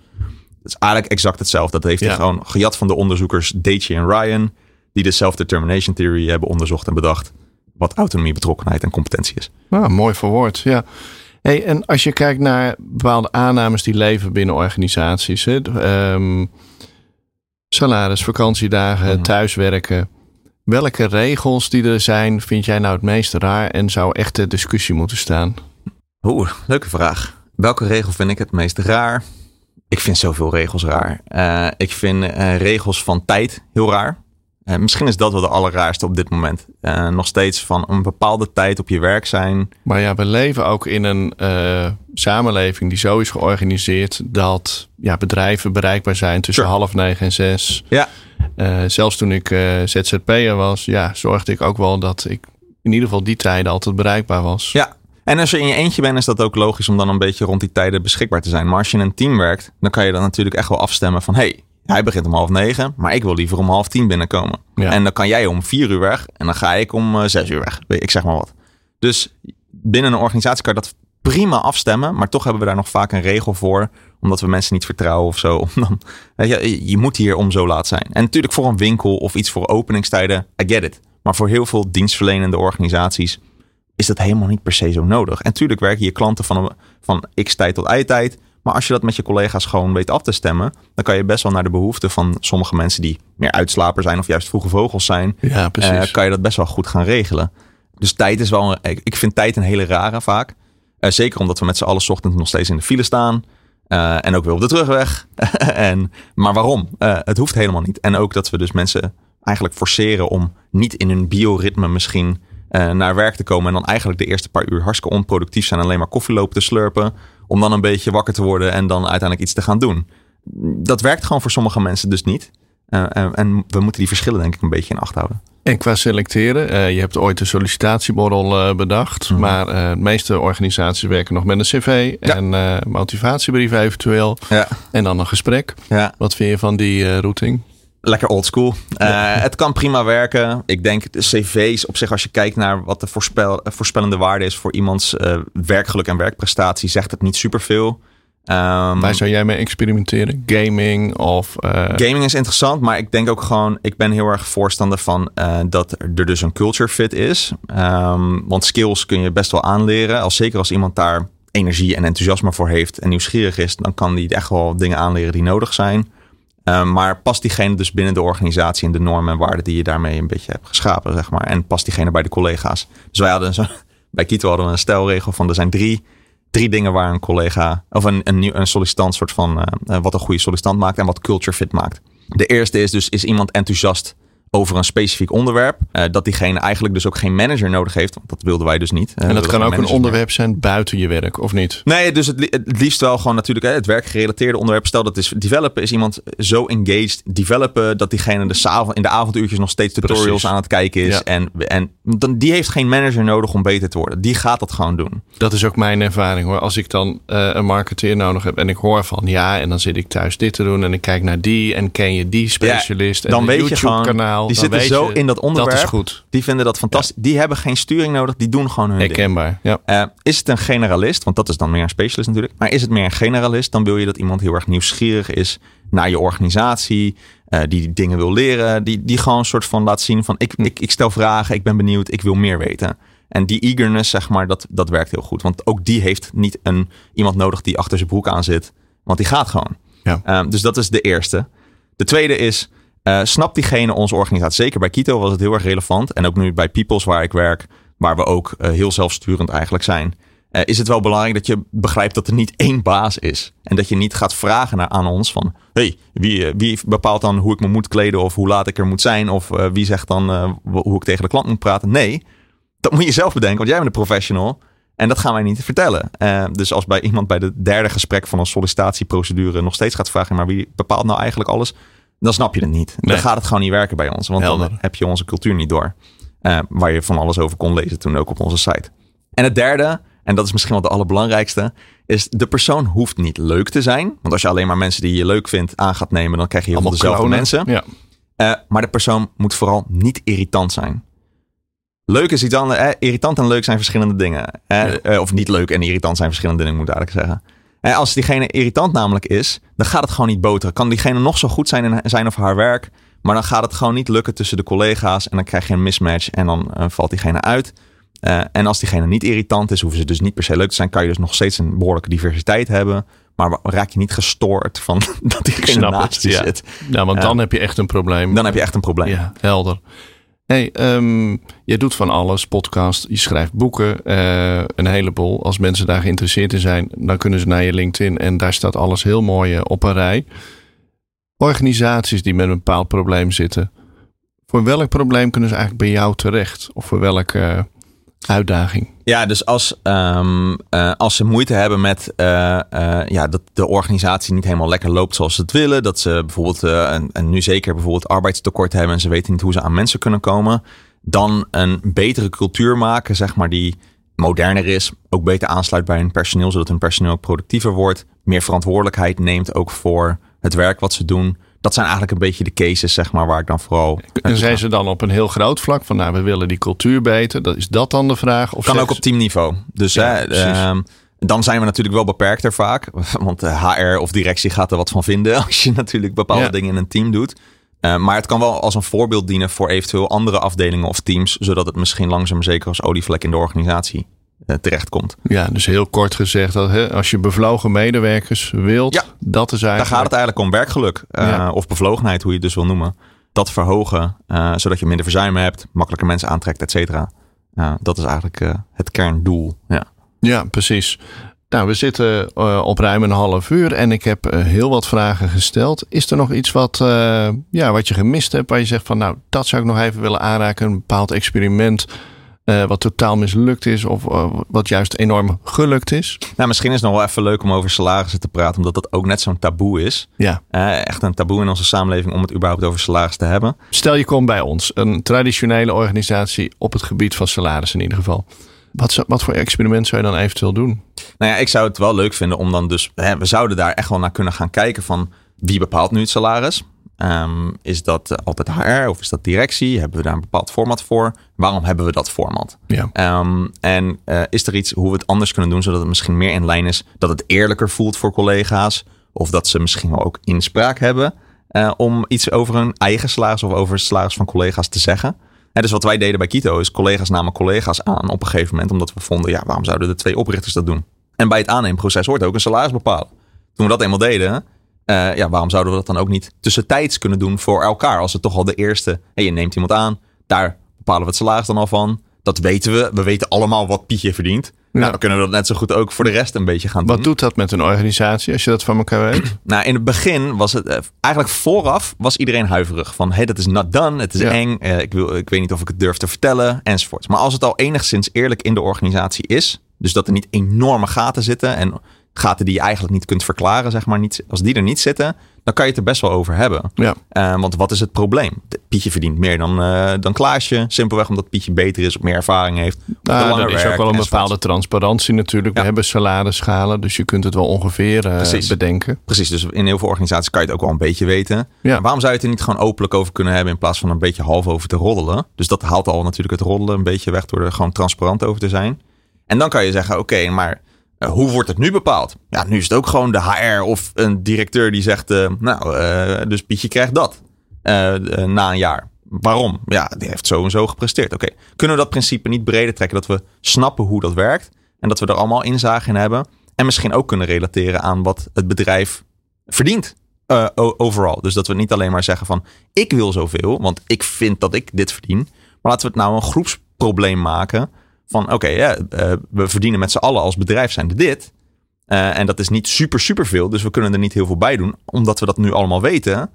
Dat is eigenlijk exact hetzelfde. Dat heeft hij gewoon gejat van de onderzoekers Deci en Ryan, die de self-determination theory hebben onderzocht en bedacht wat autonomie, betrokkenheid en competentie is. Ah, mooi verwoord, ja. Hey, en als je kijkt naar bepaalde aannames die leven binnen organisaties, hè, ehm, salaris, vakantiedagen, Mhm. thuiswerken. Welke regels die er zijn, vind jij nou het meest raar en zou echt ter discussie moeten staan? Oeh, leuke vraag. Welke regel vind ik het meest raar? Ik vind zoveel regels raar. Eh, ik vind eh, regels van tijd heel raar. Eh, misschien is dat wel de allerraarste op dit moment. Eh, nog steeds van een bepaalde tijd op je werk zijn. Maar ja, we leven ook in een eh, samenleving die zo is georganiseerd dat ja, bedrijven bereikbaar zijn tussen Sure. half negen en zes. Ja, zelfs toen ik ZZP'er was, ja, zorgde ik ook wel dat ik in ieder geval die tijden altijd bereikbaar was. Ja, en als je in je eentje bent, is dat ook logisch om dan een beetje rond die tijden beschikbaar te zijn. Maar als je in een team werkt, dan kan je dan natuurlijk echt wel afstemmen van... hey, hij begint om half negen, maar ik wil liever om half tien binnenkomen. Ja. En dan kan jij om vier uur weg en dan ga ik om eh, zes uur weg. Ik zeg maar wat. Dus binnen een organisatie kan je dat prima afstemmen, maar toch hebben we daar nog vaak een regel voor, omdat we mensen niet vertrouwen of zo. [LAUGHS] Dan, weet je, je moet hier om zo laat zijn. En natuurlijk voor een winkel of iets voor openingstijden, I get it. Maar voor heel veel dienstverlenende organisaties is dat helemaal niet per se zo nodig. En natuurlijk werken je klanten van, een- van x tijd tot y tijd. Maar als je dat met je collega's gewoon weet af te stemmen, dan kan je best wel naar de behoeften van sommige mensen die meer uitslaper zijn of juist vroege vogels zijn, Ja, precies. eh, kan je dat best wel goed gaan regelen. Dus tijd is wel, een, ik- vind tijd een hele rare vaak. Eh, zeker omdat we met z'n allen 's ochtends nog steeds in de file staan. Eh, en ook weer op de terugweg. [LAUGHS] en, maar waarom? Het hoeft helemaal niet. En ook dat we dus mensen eigenlijk forceren om niet in hun bioritme misschien naar werk te komen. En dan eigenlijk de eerste paar uur hartstikke onproductief zijn. Alleen maar koffie lopen te slurpen. Om dan een beetje wakker te worden en dan uiteindelijk iets te gaan doen. Dat werkt gewoon voor sommige mensen dus niet. Eh, en, en we moeten die verschillen denk ik een beetje in acht houden. En qua selecteren, eh, je hebt ooit de sollicitatieborrel eh, bedacht. Mhm. Maar eh, de meeste organisaties werken nog met een cv Ja. en eh, motivatiebrief eventueel. Ja. En dan een gesprek. ja. Wat vind je van die eh, routing? Lekker old school. Eh, het kan prima werken. Ik denk de cv's op zich, als je kijkt naar wat de voorspel, eh, voorspellende waarde is voor iemands eh, werkgeluk en werkprestatie, zegt het niet superveel. Ehm, Waar zou jij mee experimenteren? Gaming of... Gaming is interessant, maar ik denk ook gewoon, ik ben heel erg voorstander van dat er dus een culture fit is. Ehm, want skills kun je best wel aanleren. Als, zeker als iemand daar energie en enthousiasme voor heeft en nieuwsgierig is, dan kan die echt wel dingen aanleren die nodig zijn. Ehm, maar past diegene dus binnen de organisatie en de normen en waarden die je daarmee een beetje hebt geschapen, zeg maar. En past diegene bij de collega's. Dus wij hadden zo, [LAUGHS] bij Kito hadden we een stelregel van er zijn drie, drie dingen waar een collega of een, een, een sollicitant soort van eh, eh, wat een goede sollicitant maakt en wat culture fit maakt. De eerste is dus, is iemand enthousiast over een specifiek onderwerp. Eh, dat diegene eigenlijk dus ook geen manager nodig heeft. Want dat wilden wij dus niet. Eh, en dat kan ook een onderwerp zijn buiten je werk, of niet? Nee, dus het, li- het liefst wel gewoon natuurlijk hè, het werkgerelateerde onderwerp. Stel dat is developen. Is iemand zo engaged developen dat diegene de avond, in de avonduurtjes nog steeds tutorials Precies. aan het kijken is. Ja. En, en dan, die heeft geen manager nodig om beter te worden. Die gaat dat gewoon doen. Dat is ook mijn ervaring hoor. Als ik dan eh, een marketeer nodig heb en ik hoor van ja, en dan zit ik thuis dit te doen en ik kijk naar die en ken je die specialist dan en weet een je gewoon- YouTube-kanaal. Verhaal. Die dan zitten zo in dat onderwerp. Dat is goed. Die vinden dat fantastisch. Die hebben geen sturing nodig. Die doen gewoon hun ding. Herkenbaar. Ja. Eh, is het een generalist? Want dat is dan meer een specialist natuurlijk. Maar is het meer een generalist? Dan wil je dat iemand heel erg nieuwsgierig is naar je organisatie. eh, die dingen wil leren. Die, die gewoon een soort van laat zien van ik, ik, ik stel vragen. Ik ben benieuwd. Ik wil meer weten. En die eagerness, zeg maar, dat, dat werkt heel goed. Want ook die heeft niet een, iemand nodig die achter zijn broek aan zit. Want die gaat gewoon. Ja. Ehm, dus dat is de eerste. De tweede is, eh snapt diegene onze organisatie? Zeker bij Kito was het heel erg relevant. En ook nu bij Peoples waar ik werk, waar we ook eh, heel zelfsturend eigenlijk zijn. eh, is het wel belangrijk dat je begrijpt dat er niet één baas is. En dat je niet gaat vragen naar, aan ons van... hey, wie, wie bepaalt dan hoe ik me moet kleden of hoe laat ik er moet zijn? Of wie zegt dan hoe ik tegen de klant moet praten? Nee, dat moet je zelf bedenken, want jij bent de professional. En dat gaan wij niet vertellen. Dus als bij iemand bij het derde gesprek van een sollicitatieprocedure nog steeds gaat vragen, maar wie bepaalt nou eigenlijk alles? Dan snap je het niet. Nee. Dan gaat het gewoon niet werken bij ons. Want Helder. dan heb je onze cultuur niet door. Eh, waar je van alles over kon lezen toen ook op onze site. En het derde, en dat is misschien wel de allerbelangrijkste, is de persoon hoeft niet leuk te zijn. Want als je alleen maar mensen die je leuk vindt aan gaat nemen, dan krijg je heel veel dezelfde klonen. mensen. Ja. Eh, maar de persoon moet vooral niet irritant zijn. Leuk is iets anders. Eh, irritant en leuk zijn verschillende dingen. Eh, Ja. of niet leuk en irritant zijn verschillende dingen, moet ik eigenlijk zeggen. En als diegene irritant namelijk is, dan gaat het gewoon niet boteren. Kan diegene nog zo goed zijn in zijn of haar werk, maar dan gaat het gewoon niet lukken tussen de collega's en dan krijg je een mismatch en dan eh, valt diegene uit. Eh, en als diegene niet irritant is, hoeven ze dus niet per se leuk te zijn, kan je dus nog steeds een behoorlijke diversiteit hebben. Maar raak je niet gestoord van [LAUGHS] dat diegene naast je ja. zit. ja, want Ja. dan heb je echt een probleem. Dan heb je echt een probleem. Ja, helder. Hey, ehm, je doet van alles, podcast, je schrijft boeken, eh, een heleboel. Als mensen daar geïnteresseerd in zijn, dan kunnen ze naar je LinkedIn en daar staat alles heel mooi eh, op een rij. Organisaties die met een bepaald probleem zitten, voor welk probleem kunnen ze eigenlijk bij jou terecht? Of voor welke eh, uitdaging? Ja, dus als, ehm, eh, als ze moeite hebben met eh, eh, ja, dat de organisatie niet helemaal lekker loopt zoals ze het willen. Dat ze bijvoorbeeld, en, en nu zeker bijvoorbeeld arbeidstekort hebben en ze weten niet hoe ze aan mensen kunnen komen. Dan een betere cultuur maken, zeg maar, die moderner is. Ook beter aansluit bij hun personeel, zodat hun personeel productiever wordt. Meer verantwoordelijkheid neemt ook voor het werk wat ze doen. Dat zijn eigenlijk een beetje de cases, zeg maar, waar ik dan vooral... En zijn ze dan op een heel groot vlak van, nou, we willen die cultuur beter? Dat, is dat dan de vraag? Of Kan ook op teamniveau. Dus Ja, hè, ehm, dan zijn we natuurlijk wel beperkter vaak. [LAUGHS] Want eh, HR of directie gaat er wat van vinden [LAUGHS] als je natuurlijk bepaalde Ja. dingen in een team doet. Eh, maar het kan wel als een voorbeeld dienen voor eventueel andere afdelingen of teams. Zodat het misschien langzaam zeker als olievlek in de organisatie terechtkomt. Ja, dus heel kort gezegd, als je bevlogen medewerkers wilt, Ja. dat is Daar eigenlijk... gaat het eigenlijk om werkgeluk. eh. Of bevlogenheid, hoe je het dus wil noemen. Dat verhogen, eh, zodat je minder verzuim hebt. Makkelijker mensen aantrekt, et cetera. Eh, dat is eigenlijk eh, het kerndoel. Ja. Ja, precies. Nou, we zitten eh, op ruim een half uur en ik heb eh, heel wat vragen gesteld. Is er nog iets wat, eh, ja, wat je gemist hebt, waar je zegt van, nou, dat zou ik nog even willen aanraken, een bepaald experiment eh, wat totaal mislukt is of eh, wat juist enorm gelukt is? Nou, misschien is het nog wel even leuk om over salarissen te praten, omdat dat ook net zo'n taboe is. Ja, Eh, echt een taboe in onze samenleving om het überhaupt over salaris te hebben. stel je komt bij ons, een traditionele organisatie op het gebied van salaris in ieder geval. Wat, zou- wat voor experiment zou je dan eventueel doen? Nou ja, ik zou het wel leuk vinden om dan dus... Hè, we zouden daar echt wel naar kunnen gaan kijken van... wie bepaalt nu het salaris? Ehm, is dat altijd HR of is dat directie? Hebben we daar een bepaald format voor? Waarom hebben we dat format? Ja. Ehm, en eh, is er iets hoe we het anders kunnen doen... zodat het misschien meer in lijn is... dat het eerlijker voelt voor collega's... of dat ze misschien wel ook inspraak hebben... eh, om iets over hun eigen salaris... of over het salaris van collega's te zeggen... Dus wat wij deden bij Kito is collega's namen collega's aan op een gegeven moment. Omdat we vonden, ja, waarom zouden de twee oprichters dat doen? En bij het aanneemproces hoort ook een salaris bepalen. Toen we dat eenmaal deden, eh, ja, waarom zouden we dat dan ook niet tussentijds kunnen doen voor elkaar? Als het toch al de eerste, hey, je neemt iemand aan, daar bepalen we het salaris dan al van. Dat weten we. We weten allemaal wat Pietje verdient. Nou, dan kunnen we dat net zo goed ook voor de rest een beetje gaan doen. Wat doet dat met een organisatie als je dat van elkaar weet? [CLEARS THROAT] Nou, in het begin was het eh, eigenlijk vooraf was iedereen huiverig van, hey, dat is not done, het is Ja. eng, eh, ik, wil, ik weet niet of ik het durf te vertellen, enzovoort. Maar als het al enigszins eerlijk in de organisatie is, dus dat er niet enorme gaten zitten en gaten die je eigenlijk niet kunt verklaren, zeg maar, niet, als die er niet zitten, dan kan je het er best wel over hebben. Ja. Uh, want wat is het probleem? Pietje verdient meer dan, uh, dan Klaasje. Simpelweg omdat Pietje beter is, of meer ervaring heeft. Nou, er is ook wel een bepaalde transparantie natuurlijk. Ja. We hebben salarisschalen, dus je kunt het wel ongeveer uh, bedenken. Precies, dus in heel veel organisaties kan je het ook wel een beetje weten. Ja. waarom zou je het er niet gewoon openlijk over kunnen hebben in plaats van een beetje half over te roddelen? Dus dat haalt al natuurlijk het roddelen een beetje weg door er gewoon transparant over te zijn. En dan kan je zeggen, oké, okay, maar uh, hoe wordt het nu bepaald? Ja, nu is het ook gewoon de HR of een directeur die zegt, uh, nou, uh, dus Pietje krijgt dat na een jaar. Waarom? Ja, die heeft zo en zo gepresteerd. Oké, kunnen we dat principe niet breder trekken? Dat we snappen hoe dat werkt en dat we er allemaal inzage in hebben. En misschien ook kunnen relateren aan wat het bedrijf verdient overal. Dus dat we niet alleen maar zeggen van, ik wil zoveel, want ik vind dat ik dit verdien. Maar laten we het nou een groepsprobleem maken van oké, ja, uh, we verdienen met z'n allen als bedrijf zijn dit. Uh, en dat is niet super, super veel. Dus we kunnen er niet heel veel bij doen. Omdat we dat nu allemaal weten,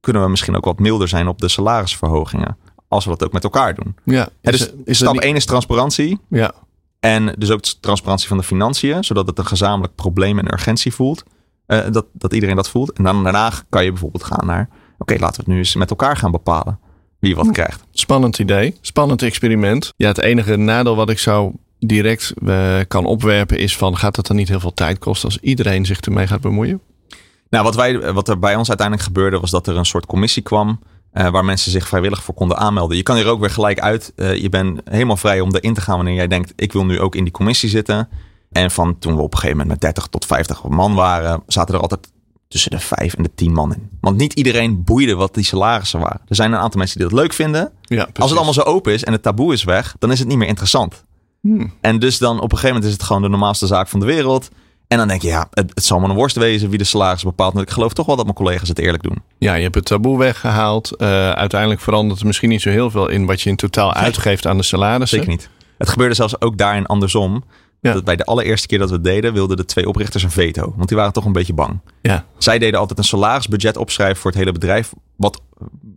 kunnen we misschien ook wat milder zijn op de salarisverhogingen. Als we dat ook met elkaar doen. Ja, dus is stap 1 is transparantie. Ja. En dus ook transparantie van de financiën, zodat het een gezamenlijk probleem en urgentie voelt. Uh, dat, dat iedereen dat voelt. En dan daarna kan je bijvoorbeeld gaan naar, oké, laten we het nu eens met elkaar gaan bepalen wie wat krijgt. Spannend idee. Spannend experiment. Ja, het enige nadeel wat ik zou direct uh, kan opwerpen is van gaat het dan niet heel veel tijd kosten als iedereen zich ermee gaat bemoeien? Nou, wat, wij, wat er bij ons uiteindelijk gebeurde was dat er een soort commissie kwam uh, waar mensen zich vrijwillig voor konden aanmelden. Je kan hier ook weer gelijk uit. Uh, je bent helemaal vrij om erin te gaan wanneer jij denkt ik wil nu ook in die commissie zitten. En van toen we op een gegeven moment met 30 tot 50 man waren, zaten er altijd tussen de vijf en de tien man in. Want niet iedereen boeide wat die salarissen waren. Er zijn een aantal mensen die dat leuk vinden. Ja, Als het allemaal zo open is en het taboe is weg, dan is het niet meer interessant. Hmm. En dus dan op een gegeven moment is het gewoon de normaalste zaak van de wereld. En dan denk je, ja, het, het zal maar een worst wezen wie de salaris bepaalt. Maar ik geloof toch wel dat mijn collega's het eerlijk doen. Ja, je hebt het taboe weggehaald. Uh, uiteindelijk verandert er misschien niet zo heel veel in wat je in totaal uitgeeft aan de salarissen. Zeker niet. Het gebeurde zelfs ook daarin andersom. Ja. Dat bij de allereerste keer dat we het deden, wilden de twee oprichters een veto. Want die waren toch een beetje bang. Ja. Zij deden altijd een salarisbudget opschrijven voor het hele bedrijf. Wat,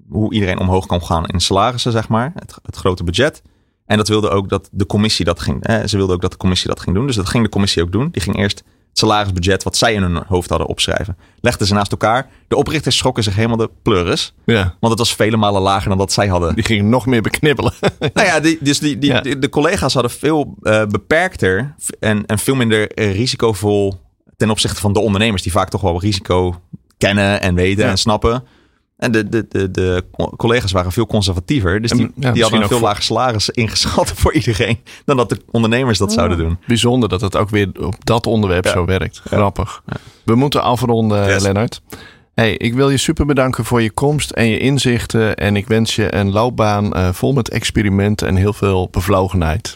hoe iedereen omhoog kan gaan in salarissen, zeg maar. Het, het grote budget. En dat wilde ook dat de commissie dat ging. Eh, ze wilden ook dat de commissie dat ging doen. Dus dat ging de commissie ook doen. Die ging eerst het salarisbudget wat zij in hun hoofd hadden opschrijven. Legden ze naast elkaar. De oprichters schrokken zich helemaal de pleuris. Ja. Want het was vele malen lager dan dat zij hadden. Die gingen nog meer beknibbelen. [LAUGHS] nou ja, die, dus die, die, ja. de collega's hadden veel uh, beperkter en, en veel minder risicovol ten opzichte van de ondernemers. Die vaak toch wel risico kennen en weten ja. en snappen. En de, de, de, de collega's waren veel conservatiever. Dus die, en, ja, die hadden een veel lager salaris ingeschat [LAUGHS] voor iedereen. Dan dat de ondernemers dat oh. zouden doen. Bijzonder dat het ook weer op dat onderwerp ja. zo werkt. Grappig. Ja. We moeten afronden, yes. Lennart. Hey, ik wil je super bedanken voor je komst en je inzichten. En ik wens je een loopbaan uh, vol met experimenten en heel veel bevlogenheid.